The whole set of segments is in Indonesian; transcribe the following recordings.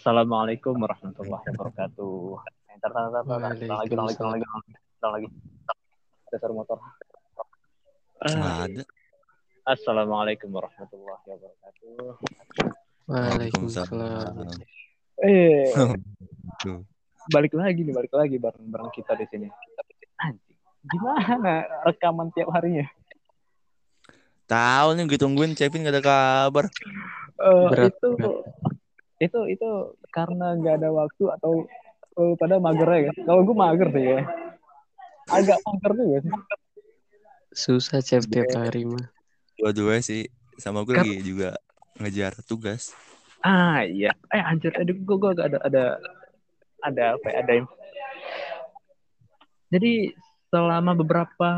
Assalamualaikum warahmatullahi wabarakatuh. Entar, entar, entar, lagi, lagi, lagi, lagi. Ada suara motor. Nggak ada. Assalamualaikum warahmatullahi wabarakatuh. Waalaikumsalam. Eh, balik lagi nih, balik lagi bareng-bareng kita di sini. Anjing, gimana rekaman tiap harinya? Tahu nih gue tungguin Kevin gak ada kabar. Eh, Berat, itu, berat. itu, itu karena nggak ada waktu atau eh, pada mager ya kan? Kalau gue mager sih ya. Agak mager juga sih. Susah cep tiap hari mah. Dua-dua sih. Sama gue lagi juga ngejar tugas. Ah iya, eh anjir, aduh gue gue ada ada ada apa ya, ada yang jadi selama beberapa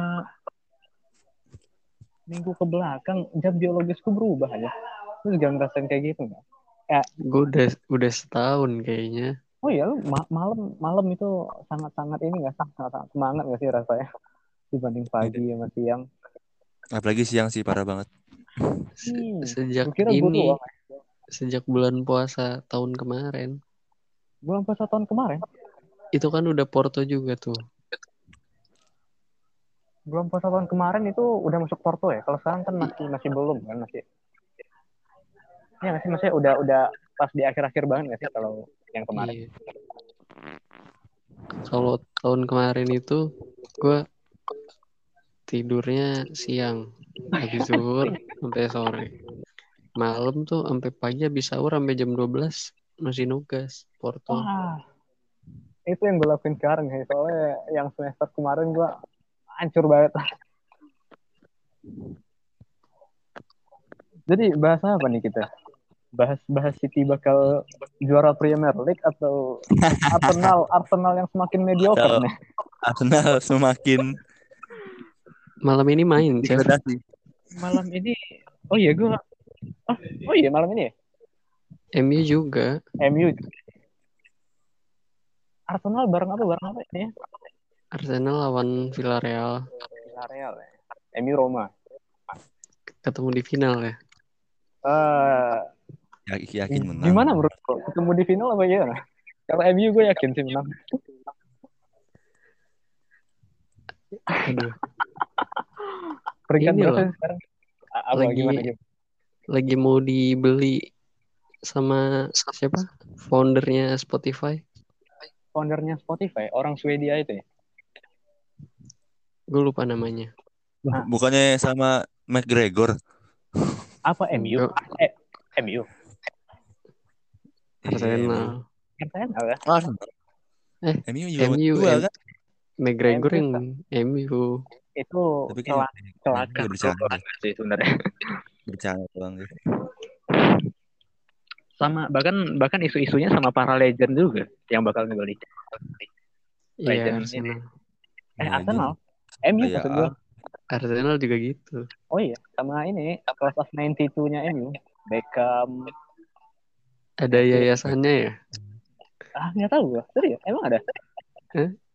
minggu ke belakang jam biologisku berubah ya. Lu juga ngerasain kayak gitu nggak? Gue udah udah setahun kayaknya. Oh iya, lu ma- malam malam itu sangat-sangat ini nggak sangat sangat semangat nggak sih rasanya dibanding pagi sama siang. Apalagi siang sih parah banget. Se- Hmm, Sejak kira ini, sejak bulan puasa tahun kemarin. Bulan puasa tahun kemarin, Itu kan udah Porto juga tuh. bulan puasa tahun kemarin itu udah masuk Porto ya. Kalau sekarang kan masih masih belum kan masih. Ya nggak sih maksudnya udah udah pas di akhir-akhir banget nggak sih kalau yang kemarin. Iya. Kalau tahun kemarin itu gue tidurnya siang, habis zuhur sampai sore. Malam tuh sampai pagi habis sahur sampai jam 12 masih nugas Porto. Wah, itu yang gue lakuin sekarang ya. Soalnya yang semester kemarin gue hancur banget. Jadi bahasa apa nih kita? Bahas bahas City bakal juara Premier League atau Arsenal Arsenal yang semakin mediocre nih? Arsenal semakin Malam ini main, degradasi. Malam ini, oh iya gue, oh, oh iya malam ini ya? MU juga. MU. Arsenal bareng apa bareng apa ini ya? Arsenal lawan Villarreal Villarreal ya. MU Roma. ketemu di final ya. Eh, Ya- yakin menang. Gimana menurut lo? Ketemu di final apa gimana? Kalau MU gue yakin sih menang. Aduh, Peringkat berapa sekarang? Apa Lagi- gimana gitu? lagi mau dibeli sama siapa? Foundernya Spotify. Foundernya Spotify, orang Swedia itu ya? Gue lupa namanya. Nah. Bukannya sama McGregor. Apa MU? Eh, MU. Arsenal. Arsenal ya? Arsenal. Eh, MU juga MU, dua kan? McGregor MU, yang MU. Itu Tapi kan celaka, celaka sih sebenarnya. bercanda doang deh. Sama bahkan bahkan isu-isunya sama para legend juga yang bakal ngebeli. Iya, Legend Arsenal. Eh, Iya, Arsenal. MU Kayak maksud gue. Arsenal juga gitu. Oh iya, sama ini class of 92-nya MU. Beckham. Ada yayasannya ya? Ah, nggak tahu gue. Serius, emang ada?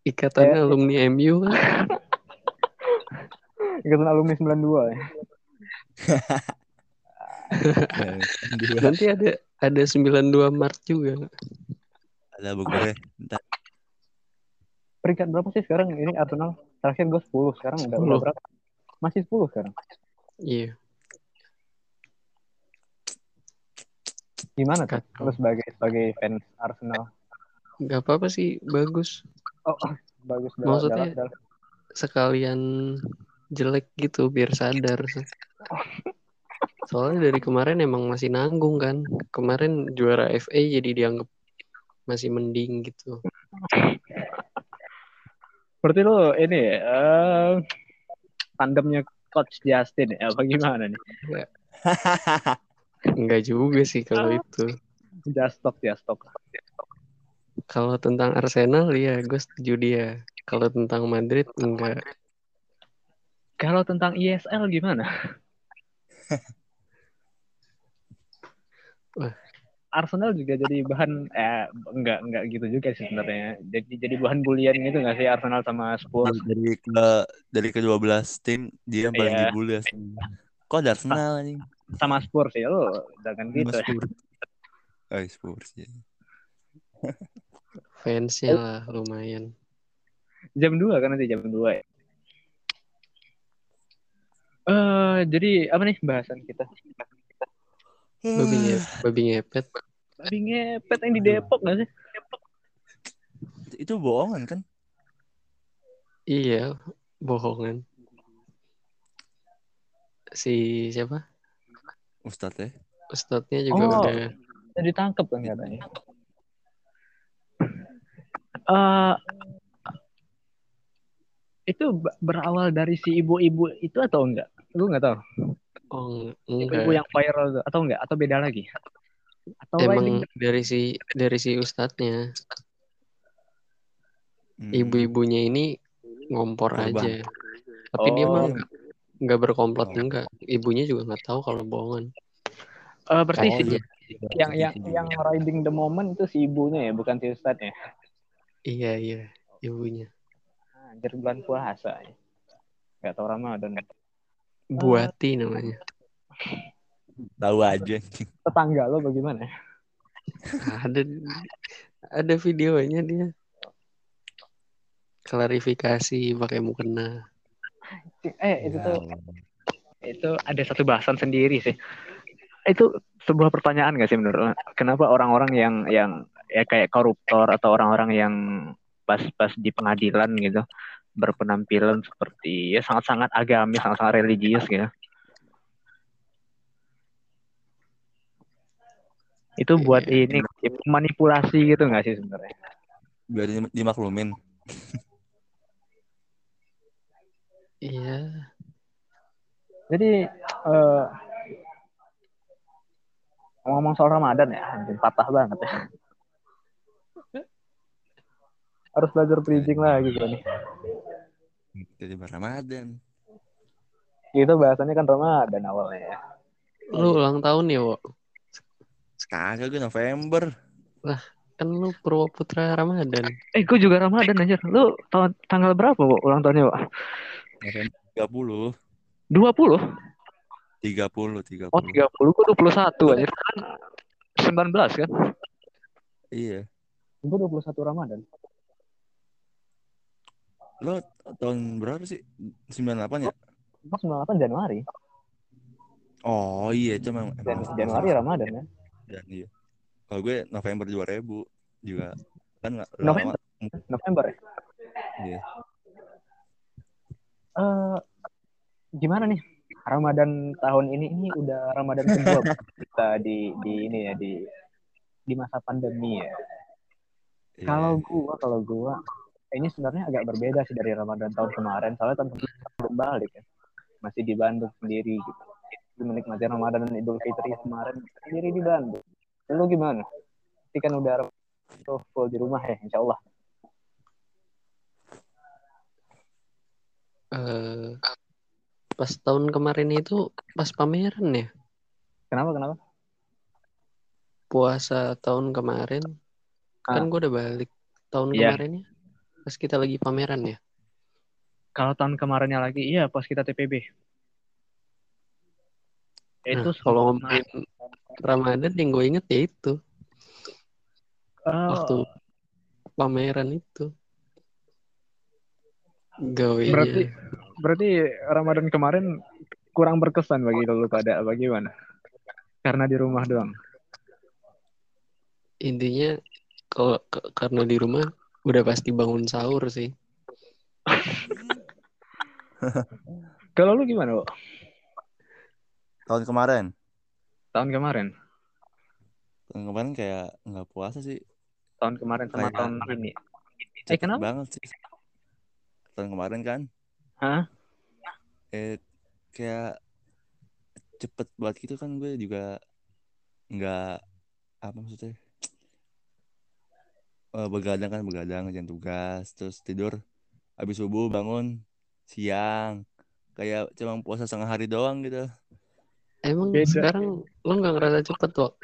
Ikatannya Eh, alumni MU kan? Ikatan alumni 92 ya. Nanti ada ada 92 Maret juga. Ada bukurnya. Ntar Peringkat berapa sih sekarang ini Arsenal? Terakhir gue 10, sekarang udah, udah 10. berapa? Masih 10 sekarang. Iya. Gimana tuh? Kacau. Lu sebagai sebagai fans Arsenal. Gak apa-apa sih, bagus. Oh, oh, bagus dalam, Maksudnya- dalam, dalam- Sekalian jelek gitu biar sadar. Soalnya dari kemarin emang masih nanggung kan. Kemarin juara FA jadi dianggap masih mending gitu. Berarti lu ini ya, eh, tandemnya Coach Justin ya, apa gimana nih? Enggak juga sih kalau itu. Justok, Justok. Kalau tentang Arsenal ya gue setuju dia. Kalau tentang Madrid enggak. Kalau tentang ISL gimana? Wah. Arsenal juga jadi bahan eh enggak enggak gitu juga sih sebenarnya. Jadi jadi bahan bulian gitu nggak sih Arsenal sama Spurs? dari ke dari ke 12 tim dia yang paling Iya. dibully. Kok ada Arsenal anjing? Sama Spurs ya lo jangan gitu. Sama Spurs. Oh, Spurs ya. Fansnya lah lumayan. Jam 2 kan nanti jam 2 ya. Eh, jadi apa nih bahasan kita? Babi, nge babi ngepet. Babi ngepet yang di Depok gak sih? Itu bohongan kan? Iya, bohongan. Si siapa? Ustadz ya. Ustadznya juga Oh. udah Udah ditangkap kan katanya. Eh itu berawal dari si ibu-ibu itu atau enggak? Gue nggak tahu. oh Ibu-ibu enggak. yang viral itu atau enggak? Atau beda lagi? Atau Emang lain? dari si dari si ustadznya. Hmm. Ibu-ibunya ini ngompor aja. Tapi dia mah Oh. Nggak nggak berkomplot Oh. enggak. Ibunya juga nggak tahu kalau bohongan. Eh, berarti Oh, si, iya. yang yang yang riding the moment itu si ibunya ya, bukan si ustadznya. Iya iya, ibunya. Anjir bulan puasa ya. Gak tau Ramadan. Buati namanya. Tahu aja. Tetangga lo bagaimana? Ada ada videonya dia. Klarifikasi pakai mukena. Eh itu Ya tuh itu ada satu bahasan sendiri sih. Itu sebuah pertanyaan gak sih menurut lo? Kenapa orang-orang yang yang ya kayak koruptor atau orang-orang yang pas-pas di pengadilan gitu berpenampilan seperti ya sangat-sangat agamis, sangat-sangat religius gitu. Itu buat Iya. ini manipulasi gitu nggak sih sebenarnya? Biar dim- dimaklumin. Iya. Jadi eh ngomong soal Ramadan ya, anjing patah banget ya. Harus belajar bridging lagi gue nih. Jadi Ramadan. Itu bahasannya kan Ramadan awalnya ya. Lu ulang tahun ya, Wo? Kagak gue November. Kan lu Purwoputra Ramadan. Eh, gue juga Ramadan anjir. Lu tahun tanggal berapa, Bu? Ulang tahunnya, Pak? November 30. 20? 30, 30. Oh, 30. Gue 21 anjir. Kan 19 kan? Iya. Gue 21 Ramadan. Lo tahun berapa sih? 98 ya? Pas 98 Januari. Oh iya, itu memang Dan emang- Januari Ramadan ya. Dan iya. Kalau gue November 2000 juga kan nggak nggak November? lama. November ya. Iya. Eh gimana nih? Ramadan tahun ini ini udah Ramadan kedua kita di di ini ya di di masa pandemi ya. Iya. Kalau gua kalau gua ini sebenarnya agak berbeda sih dari Ramadan tahun kemarin. Soalnya tahun kemarin belum balik ya. Masih di Bandung sendiri gitu. Menikmati Ramadan dan Idul Fitri kemarin sendiri di Bandung. Lu gimana? Tapi kan udah tuh full di rumah ya, insya Allah. Eh pas tahun kemarin itu pas pameran ya. Kenapa kenapa? Puasa tahun kemarin kan Ah. gue udah balik tahun Iya. kemarinnya pas kita lagi pameran ya. Kalau tahun kemarinnya lagi, iya pas kita TPB. Nah, Itu kalau ngomongin Ramadan yang gue inget ya itu Oh, waktu pameran itu. Gawe Berarti- berarti Ramadan kemarin kurang berkesan bagi lu pada bagaimana? Karena di rumah doang. intinya kalau karena di rumah udah pasti bangun sahur sih. Kalau lu gimana, Bu? Tahun kemarin. Tahun kemarin. Tahun kemarin kayak nggak puasa sih. Tahun kemarin sama Kayak- tahun ini. Cepet kenapa? banget sih. Tahun kemarin kan. Hah? Eh kayak cepet banget gitu kan gue juga nggak apa maksudnya Eh, begadang kan begadang ngerjain tugas terus tidur habis subuh bangun siang kayak cuma puasa setengah hari doang gitu Emang Beda. sekarang lo nggak ngerasa cepet kok?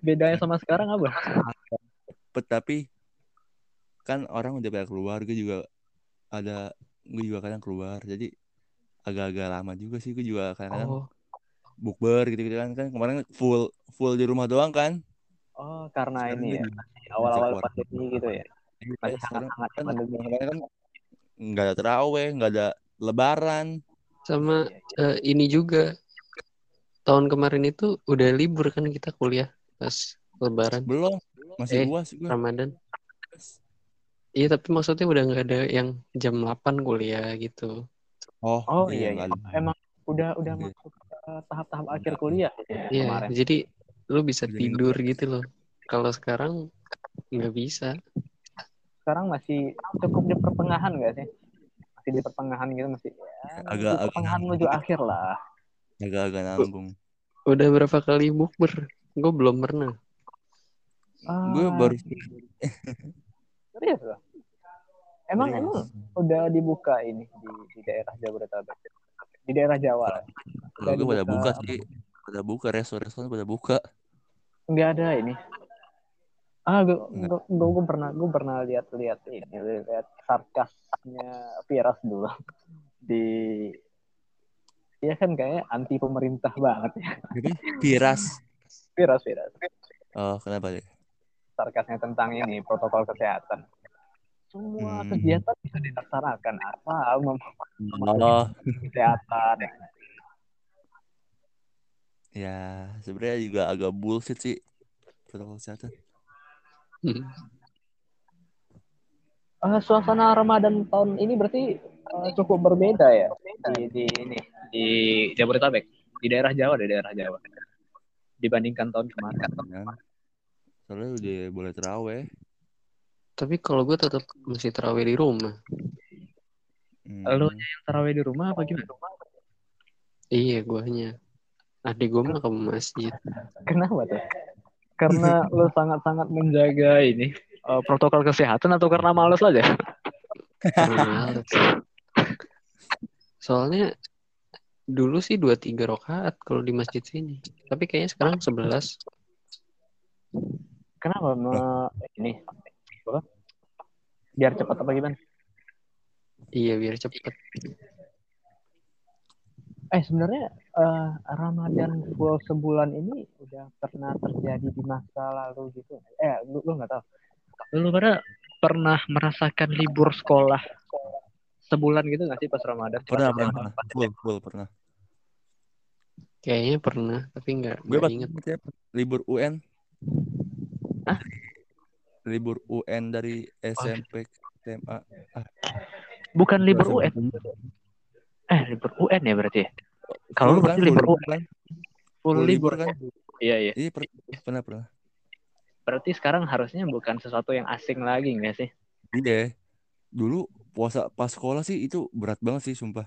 Bedanya sama sekarang apa? cepet tapi kan orang udah pada keluar gue juga ada gue juga kadang keluar jadi agak-agak lama juga sih gue juga kadang-kadang Oh, bukber gitu-gitu kan kan kemarin full full di rumah doang kan Oh, karena Sekarang ini ya, awal-awal pandemi gitu ya. Iya, Masih sekarang hangat-hangat kan, pandemi. sekarang kan nggak ada teraweh, nggak ada lebaran. Sama Iya, iya. eh, ini juga tahun kemarin itu udah libur kan kita kuliah pas lebaran Belum, masih Eh, uas gue. Ramadan. Iya tapi maksudnya udah nggak ada yang jam 8 kuliah gitu. Oh, Oh iya, nggak iya. ada. Emang udah udah Iya. masuk ke tahap-tahap akhir kuliah ya, Iya, kemarin. jadi lu bisa tidur gitu loh. Kalau sekarang nggak bisa. Sekarang masih cukup di pertengahan nggak sih? Masih di pertengahan gitu masih ya, Agak- agak pertengahan menuju akhir lah. Agak-agak nanggung. Udah berapa kali bukber? Gue belum pernah. Gue Ah, baru serius loh. Emang emang udah dibuka ini di, di daerah Jabodetabek. Di daerah Jawa. Kalau gue pada buka sih, pada buka restoran-restoran pada buka. Nggak ada ini. Ah, gue, gue, gue pernah gue pernah lihat-lihat ini, lihat sarkasnya Viras dulu di Dia kan kayak anti pemerintah banget ya. Jadi Piras. Viras, Viras. Oh, kenapa deh? Sarkasnya tentang ini, protokol kesehatan. Semua Hmm. kegiatan bisa dilaksanakan. Apa Oh, kesehatan. ya sebenarnya juga agak bullshit sih protokol kesehatan. Hmm. Eh, suasana Ramadan tahun ini berarti eh, cukup berbeda ya di, di ini di Jabodetabek, di daerah Jawa, di daerah Jawa dibandingkan tahun kemarin. Kan? Soalnya udah boleh teraweh. Tapi kalau gue tetap masih terawih di rumah. Hmm. Lu yang tarawih di rumah apa gimana? Iya, guanya. Adik gue mah ke masjid. Kenapa tuh? Karena lu sangat-sangat menjaga ini eh, protokol kesehatan atau karena males aja? Karena males. Soalnya dulu sih dua tiga rakaat kalau di masjid sini. Tapi kayaknya sekarang 11 Kenapa me- ini? Apa? Biar cepat apa gimana? Iya biar cepet. Eh sebenarnya eh, Ramadan full sebulan ini udah pernah terjadi di masa lalu gitu. Eh lu lu nggak tahu. Lu pada pernah merasakan libur sekolah sebulan gitu nggak sih pas Ramadan? Pernah, Pas pernah, pernah. Full, full, pernah. Kayaknya pernah, tapi nggak Gue inget. libur UN. Hah? Libur UN dari SMP ke SMA. Bukan libur Full UN. Eh libur UN ya berarti. Kalau lu kan, berarti full libur UN. kan. Full libur kan. Iya iya. Iya, per- pernah, pernah. Berarti sekarang harusnya bukan sesuatu yang asing lagi nggak sih? Iya. Dulu puasa pas sekolah sih itu berat banget sih sumpah.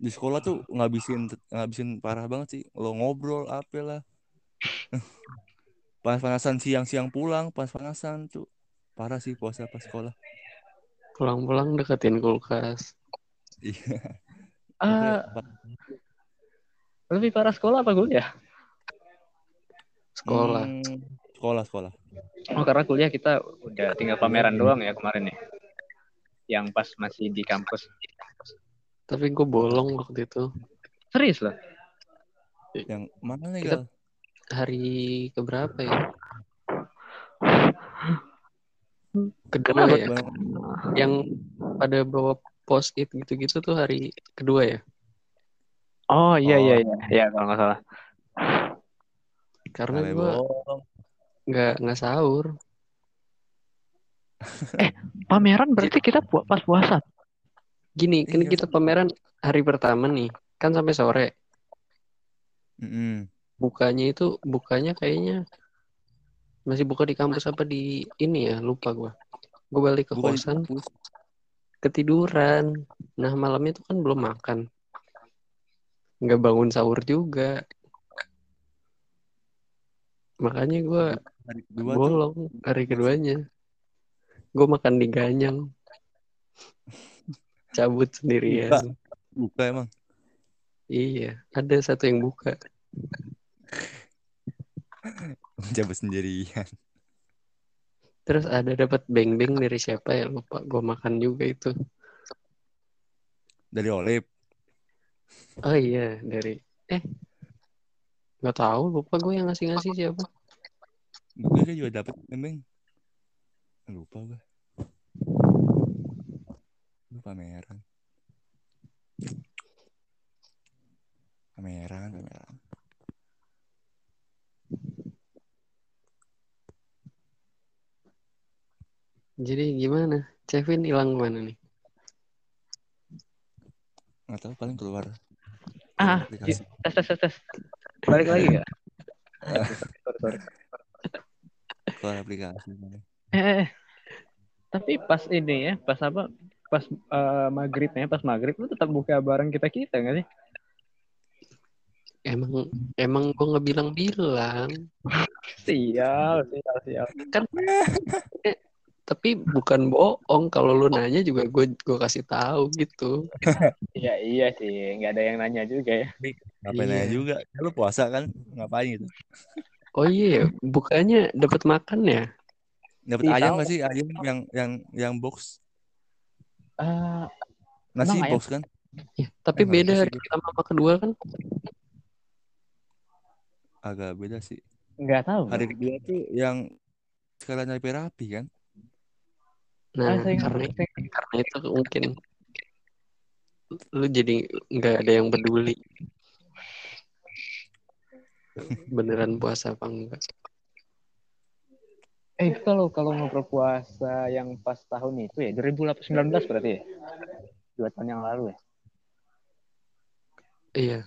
Di sekolah tuh ngabisin ngabisin parah banget sih. Lo ngobrol apa lah. Panas-panasan siang-siang pulang, panas-panasan tuh. Parah sih puasa pas sekolah. Pulang-pulang deketin kulkas. Iya. Ah, Makanya, lebih parah sekolah apa kuliah? Sekolah. Hmm, sekolah, sekolah. Oh karena kuliah kita udah tinggal pameran doang ya kemarin ya. Yang pas masih di kampus. Tapi gue bolong waktu itu. Serius loh. Yang mana nih, Kita- Gal? Hari keberapa ya? Kedua Kenapa ya? Bang, Yang pada bawa post it gitu-gitu tuh hari kedua ya? Oh iya Oh. iya iya. Iya kalau nggak salah. Karena gue nggak nggak sahur. Pameran berarti kita pu- pas puasa. Gini, kan Iya. kita pameran hari pertama nih, kan sampai sore. Mm-mm. Bukanya itu bukanya kayaknya masih buka di kampus apa di ini ya, lupa gua. Gue balik ke kosan, ketiduran. Nah, malamnya itu kan belum makan. Nggak bangun sahur juga. Makanya gua Hari kedua tuh bolong hari keduanya. Gue makan di ganyang. Cabut sendirian. buka emang. Iya, ada satu yang buka. Cabut sendirian. Terus ada dapat beng-beng dari siapa ya lupa. Gue makan juga itu. Dari Olip. Oh iya dari eh nggak tahu lupa gue yang ngasih ngasih siapa. gue juga dapet memang lupa gue lu pameran pameran pameran Jadi gimana? Kevin hilang mana nih? nggak tahu paling keluar Ah, tes tes tes tes. Balik lagi sorry. keluar aplikasi Eh, eh, tapi pas ini ya, pas apa? Pas eh, maghribnya, pas maghrib lu tetap buka bareng kita kita nggak sih? Emang emang gue nggak bilang-bilang. Sial, sial, sial. Tapi bukan bohong kalau lu nanya juga gue gue kasih tahu gitu. Iya iya sih, nggak ada yang nanya juga ya. ngapain Iya. aja juga Ya, lu puasa kan ngapain gitu Oh iya, bukannya dapat makan ya? dapat ayam tahu. nggak sih ayam yang yang yang box Eh, nasi Emang ayam? box kan Ya, tapi Eh, beda hari pertama sama kedua kan? agak beda sih nggak tahu. hari kedua tuh yang sekalian rapi-rapi kan Nah, Ah, nggak- karena karena itu mungkin lu jadi nggak ada yang peduli beneran puasa apa enggak. Eh itu kalau kalau ngobrol puasa yang pas tahun itu ya 2019 berarti ya? Dua tahun yang lalu ya. Iya,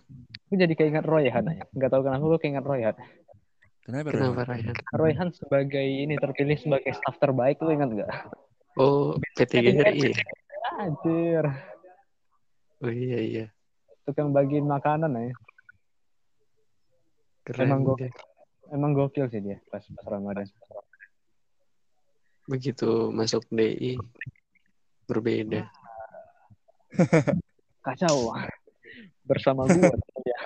Gue jadi keinget Royhan aja. Nggak tahu kenapa gue keinget Royhan. kenapa kenapa? Ryan? Royhan sebagai ini terpilih sebagai staff terbaik lu ingat nggak? Oh, PTGRI. Anjir. Oh iya iya. Tukang bagiin makanan ya. Keren Emang gua- deh. Emang gokil sih dia pas pas Ramadan. Begitu masuk DI berbeda. Kacau. Bersama gue. ya.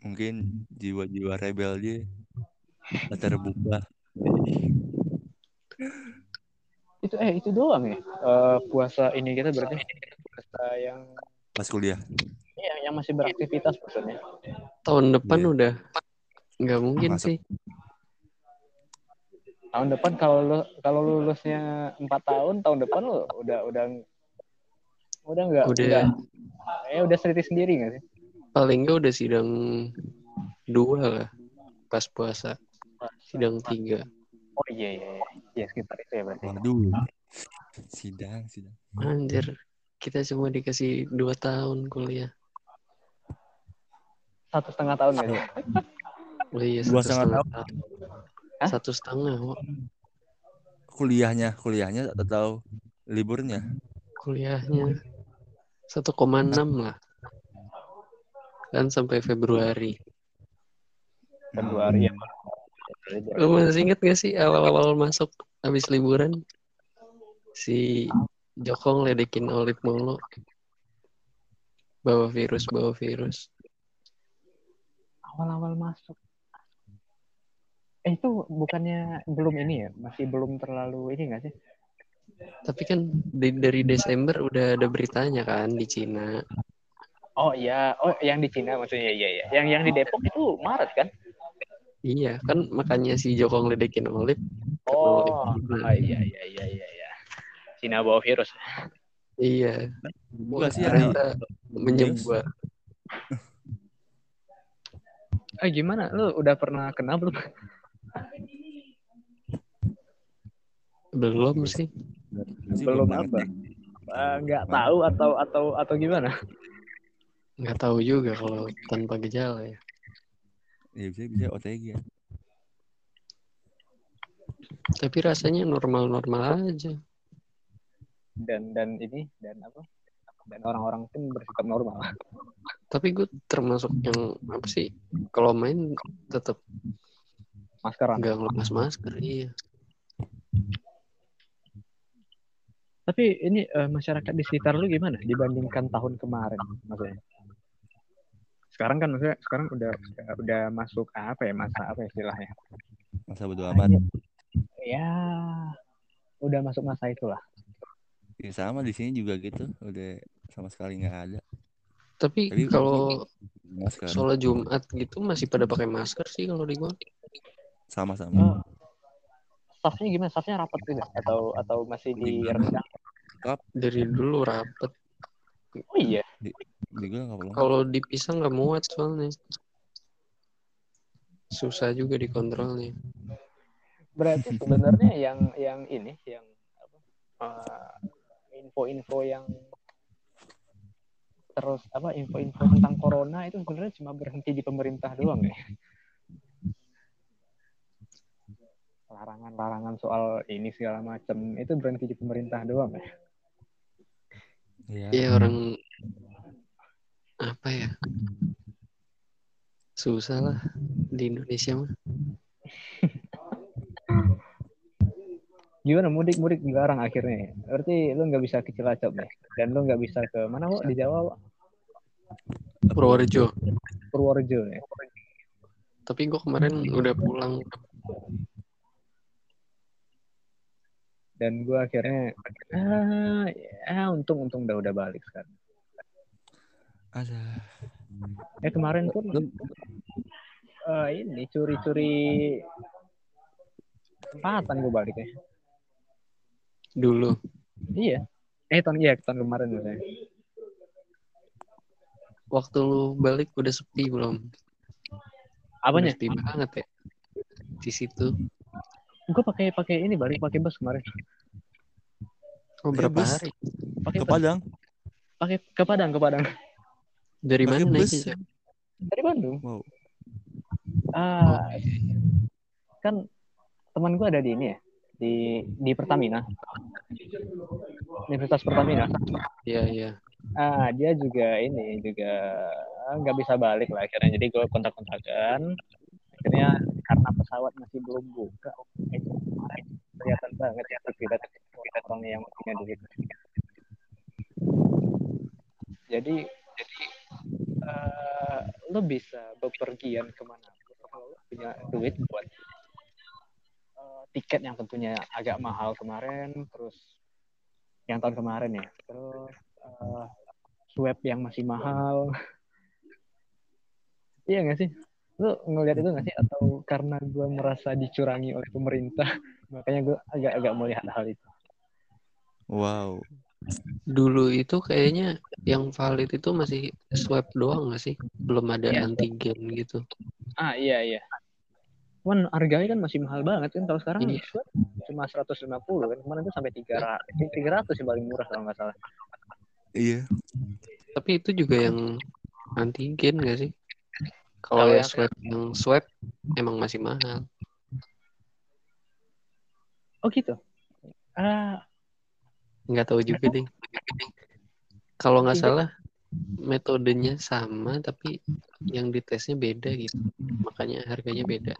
mungkin jiwa-jiwa rebel dia terbuka itu eh itu doang ya. Eh, puasa ini kita berarti puasa yang pas kuliah yang, yang masih beraktivitas maksudnya. Tahun depan Iya. udah nggak mungkin Masuk. sih. Tahun depan kalau lu kalau lulusnya empat tahun, tahun depan lu udah udah udah nggak Udah. udah eh udah sendiri sendiri nggak sih? Paling nggak udah sidang dua lah pas puasa. Sidang tiga. Oh iya iya iya, iya sekitar itu ya berarti. waduh sidang sidang Anjir, kita cuma dikasih dua tahun kuliah. Satu setengah tahun ya. Oh iya, Dua satu setengah setengah tahun. tahun. Hah? Satu setengah, Wak. kuliahnya kuliahnya atau liburnya kuliahnya 1,6 lah. Kan sampai Februari. Februari ya. Lu masih inget gak sih awal-awal masuk habis liburan? Si Joko ngeledekin Olip mulu. Bawa virus, bawa virus. Awal-awal masuk. Eh itu bukannya belum ini ya? Masih belum terlalu ini nggak sih? Tapi kan di- dari Desember udah ada beritanya kan di Cina. Oh iya, oh yang di Cina maksudnya iya iya. Yang yang di Depok itu Maret kan? Iya, kan makanya si Joko ngeledekin Olip. Oh, Olip. ah, iya iya iya iya iya. Cina bawa virus. Iya, Gua sih ternyata menyebar. Eh gimana? Lu udah pernah kena belum? Belum sih. Belum apa? deh. Eh, Nggak tahu atau atau atau gimana? Nggak tahu juga kalau tanpa gejala ya. Ya bisa bisa OTG ya Tapi rasanya normal-normal aja. Dan dan ini dan apa? Dan orang-orang pun bersikap normal. Tapi gue termasuk yang apa sih? Kalau main tetap Maskeran. nggak ngelepas masker. Iya. Tapi ini eh, masyarakat di sekitar lu gimana dibandingkan tahun kemarin maksudnya? Sekarang kan maksudnya sekarang udah udah, masuk apa ya masa apa istilahnya? masa bodo amat Ya udah masuk masa itulah. ya, sama di sini juga gitu udah sama sekali nggak ada Tapi Tapi- kalau sholat Jumat gitu masih pada pakai masker sih kalau di gua. sama-sama Oh. Staffnya gimana? Staffnya rapat tidak? Atau atau masih di rendang? Dari dulu rapet. Oh iya. di gue perlu Kalau dipisah nggak muat soalnya. Susah juga dikontrolnya. Berarti sebenarnya yang yang ini yang apa? eh, info-info yang terus apa info-info tentang corona itu sebenarnya cuma berhenti di pemerintah doang ya. Larangan-larangan soal ini segala macam itu berhenti di pemerintah doang ya. Iya. Iya orang apa ya? Susah lah di Indonesia mah. Gimana mudik-mudik dilarang akhirnya? Berarti lu nggak bisa ke Cilacap nih. Dan lu nggak bisa ke mana kok di Jawa? Wak? Purworejo. Purworejo ya. Tapi gua kemarin udah pulang. Dan gua akhirnya ah, ya untung untung udah udah balik sekarang. ada Eh kemarin pun eh, ini curi-curi kesempatan gue balik ya. Dulu. Iya. Eh tahun iya tahun kemarin maksudnya. Waktu lu balik udah sepi belum? Apanya? Sepi banget ya. Di situ. Gue pakai pakai ini balik pakai bus kemarin. Oh, berapa bus. hari? Pakai ke bus. Padang Pakai ke Padang ke Padang. Dari pakai mana bus? Dari Bandung. wow Ah, kan teman gue ada di ini ya di di Pertamina Universitas Pertamina Iya, iya. ah dia juga ini juga nggak bisa balik lah akhirnya jadi gue kontak-kontakan akhirnya karena pesawat masih belum buka kelihatan banget ya aktivitas orang yang punya duit. Jadi jadi eh, lo bisa bepergian ke mana kalau punya duit buat eh, tiket yang tentunya agak mahal kemarin terus yang tahun kemarin ya terus eh, swab yang masih mahal. Iya nggak sih lu ngelihat itu nggak sih atau karena gue merasa dicurangi oleh pemerintah makanya gue agak-agak melihat hal itu wow Dulu itu kayaknya yang valid itu masih swab doang nggak sih? Belum ada Iya. antigen gitu. ah iya iya Cuman harganya kan masih mahal banget kan kalau sekarang Iya. swab cuma 150 kan kemarin tuh sampai 300 300 yang paling murah kalau nggak salah iya Tapi itu juga yang antigen nggak sih? Kalau ya yang- swab yang swab emang masih mahal. oh gitu ah Nggak tahu juga deh. Kalau nggak salah metodenya sama tapi yang ditesnya beda gitu. Makanya harganya beda.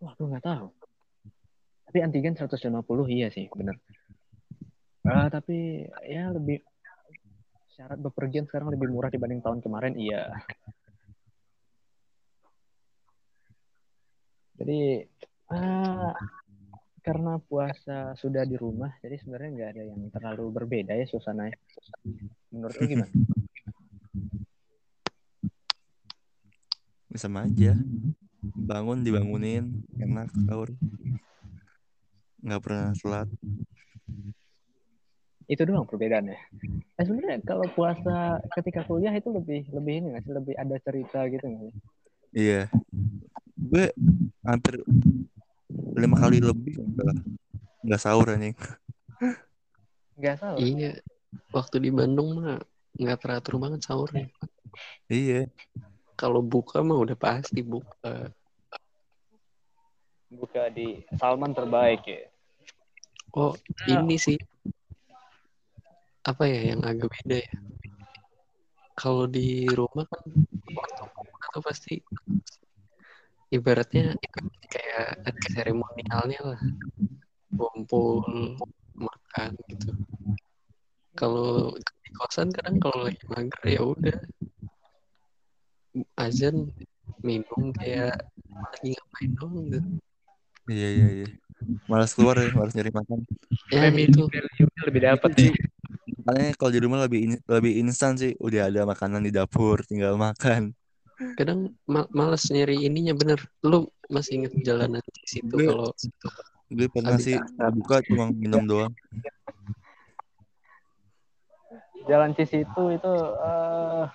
Wah, gue nggak tahu. Tapi antigen 150 iya sih, bener. Ah, tapi ya lebih syarat bepergian sekarang lebih murah dibanding tahun kemarin, iya. Jadi ah, karena puasa sudah di rumah, jadi sebenarnya nggak ada yang terlalu berbeda ya suasananya. Menurut lu gimana? sama aja bangun dibangunin enak sahur nggak pernah telat Itu doang perbedaannya. Eh, sebenarnya kalau puasa ketika kuliah itu lebih lebih ini nggak sih? Lebih ada cerita gitu nggak sih? iya gue hampir lima kali lebih nggak nggak sahur anjing Nggak salah. Iya. Waktu di Bandung mah nggak teratur banget sahurnya. iya Kalau buka mah udah pasti buka. buka di Salman terbaik ya. Oh, ini sih apa ya yang agak beda ya? Kalau di rumah kan tuh pasti ibaratnya kayak ada seremonialnya lah. Kumpul, makan gitu. Kalau di kosan kadang kalau lagi mager ya udah azan minum kayak lagi ngapain dong gitu. iya iya iya malas keluar ya malas nyari makan Ya itu lebih dapat ya. Makannya kalau di rumah lebih in- lebih instan sih. Udah ada makanan di dapur tinggal makan. Kadang ma males nyari ininya bener. Lu masih inget jalanan di situ Gue- kalau gue pernah Habis sih buka cuma minum doang. Jalan Cici itu itu eh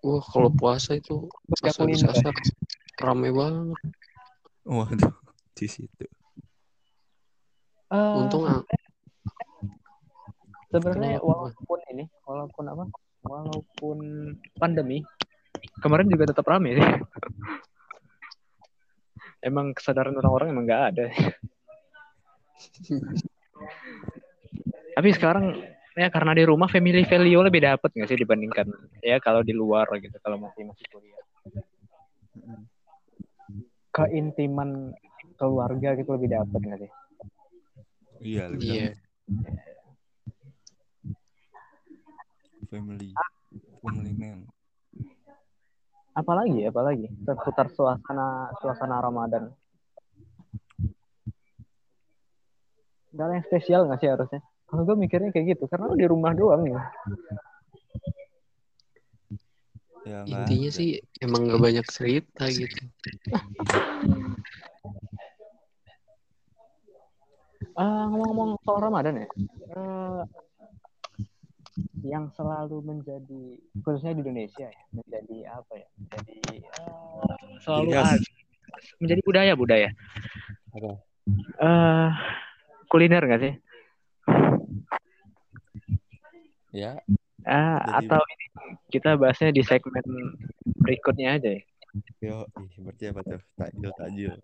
wah kalau puasa itu puasa di sasar rame banget. Waduh di situ eh, untung sebenarnya Kenapa? walaupun ini walaupun apa? Walaupun pandemi kemarin juga tetap rame. Sih emang kesadaran orang-orang emang nggak ada. Tapi sekarang ya karena di rumah family value lebih dapet nggak sih dibandingkan ya kalau di luar gitu kalau masih masih kuliah. Keintiman keluarga gitu lebih dapet nggak sih? Iya lebih iya family family man. Apalagi apalagi? Seputar suasana suasana Ramadan. Gak ada yang spesial nggak sih harusnya? Kalau gue mikirnya kayak gitu karena lu di rumah doang ya ya intinya ada. sih emang gak banyak cerita gitu. Eh, ngomong-ngomong soal Ramadan ya. Eh, yang selalu menjadi khususnya di Indonesia ya menjadi apa ya menjadi eh, selalu khas. ada menjadi budaya budaya. Apa? eh kuliner nggak sih? Ya. Ah, Jadi- atau ini kita bahasnya di segmen berikutnya aja ya. Yo berarti apa tuh? Takjil takjil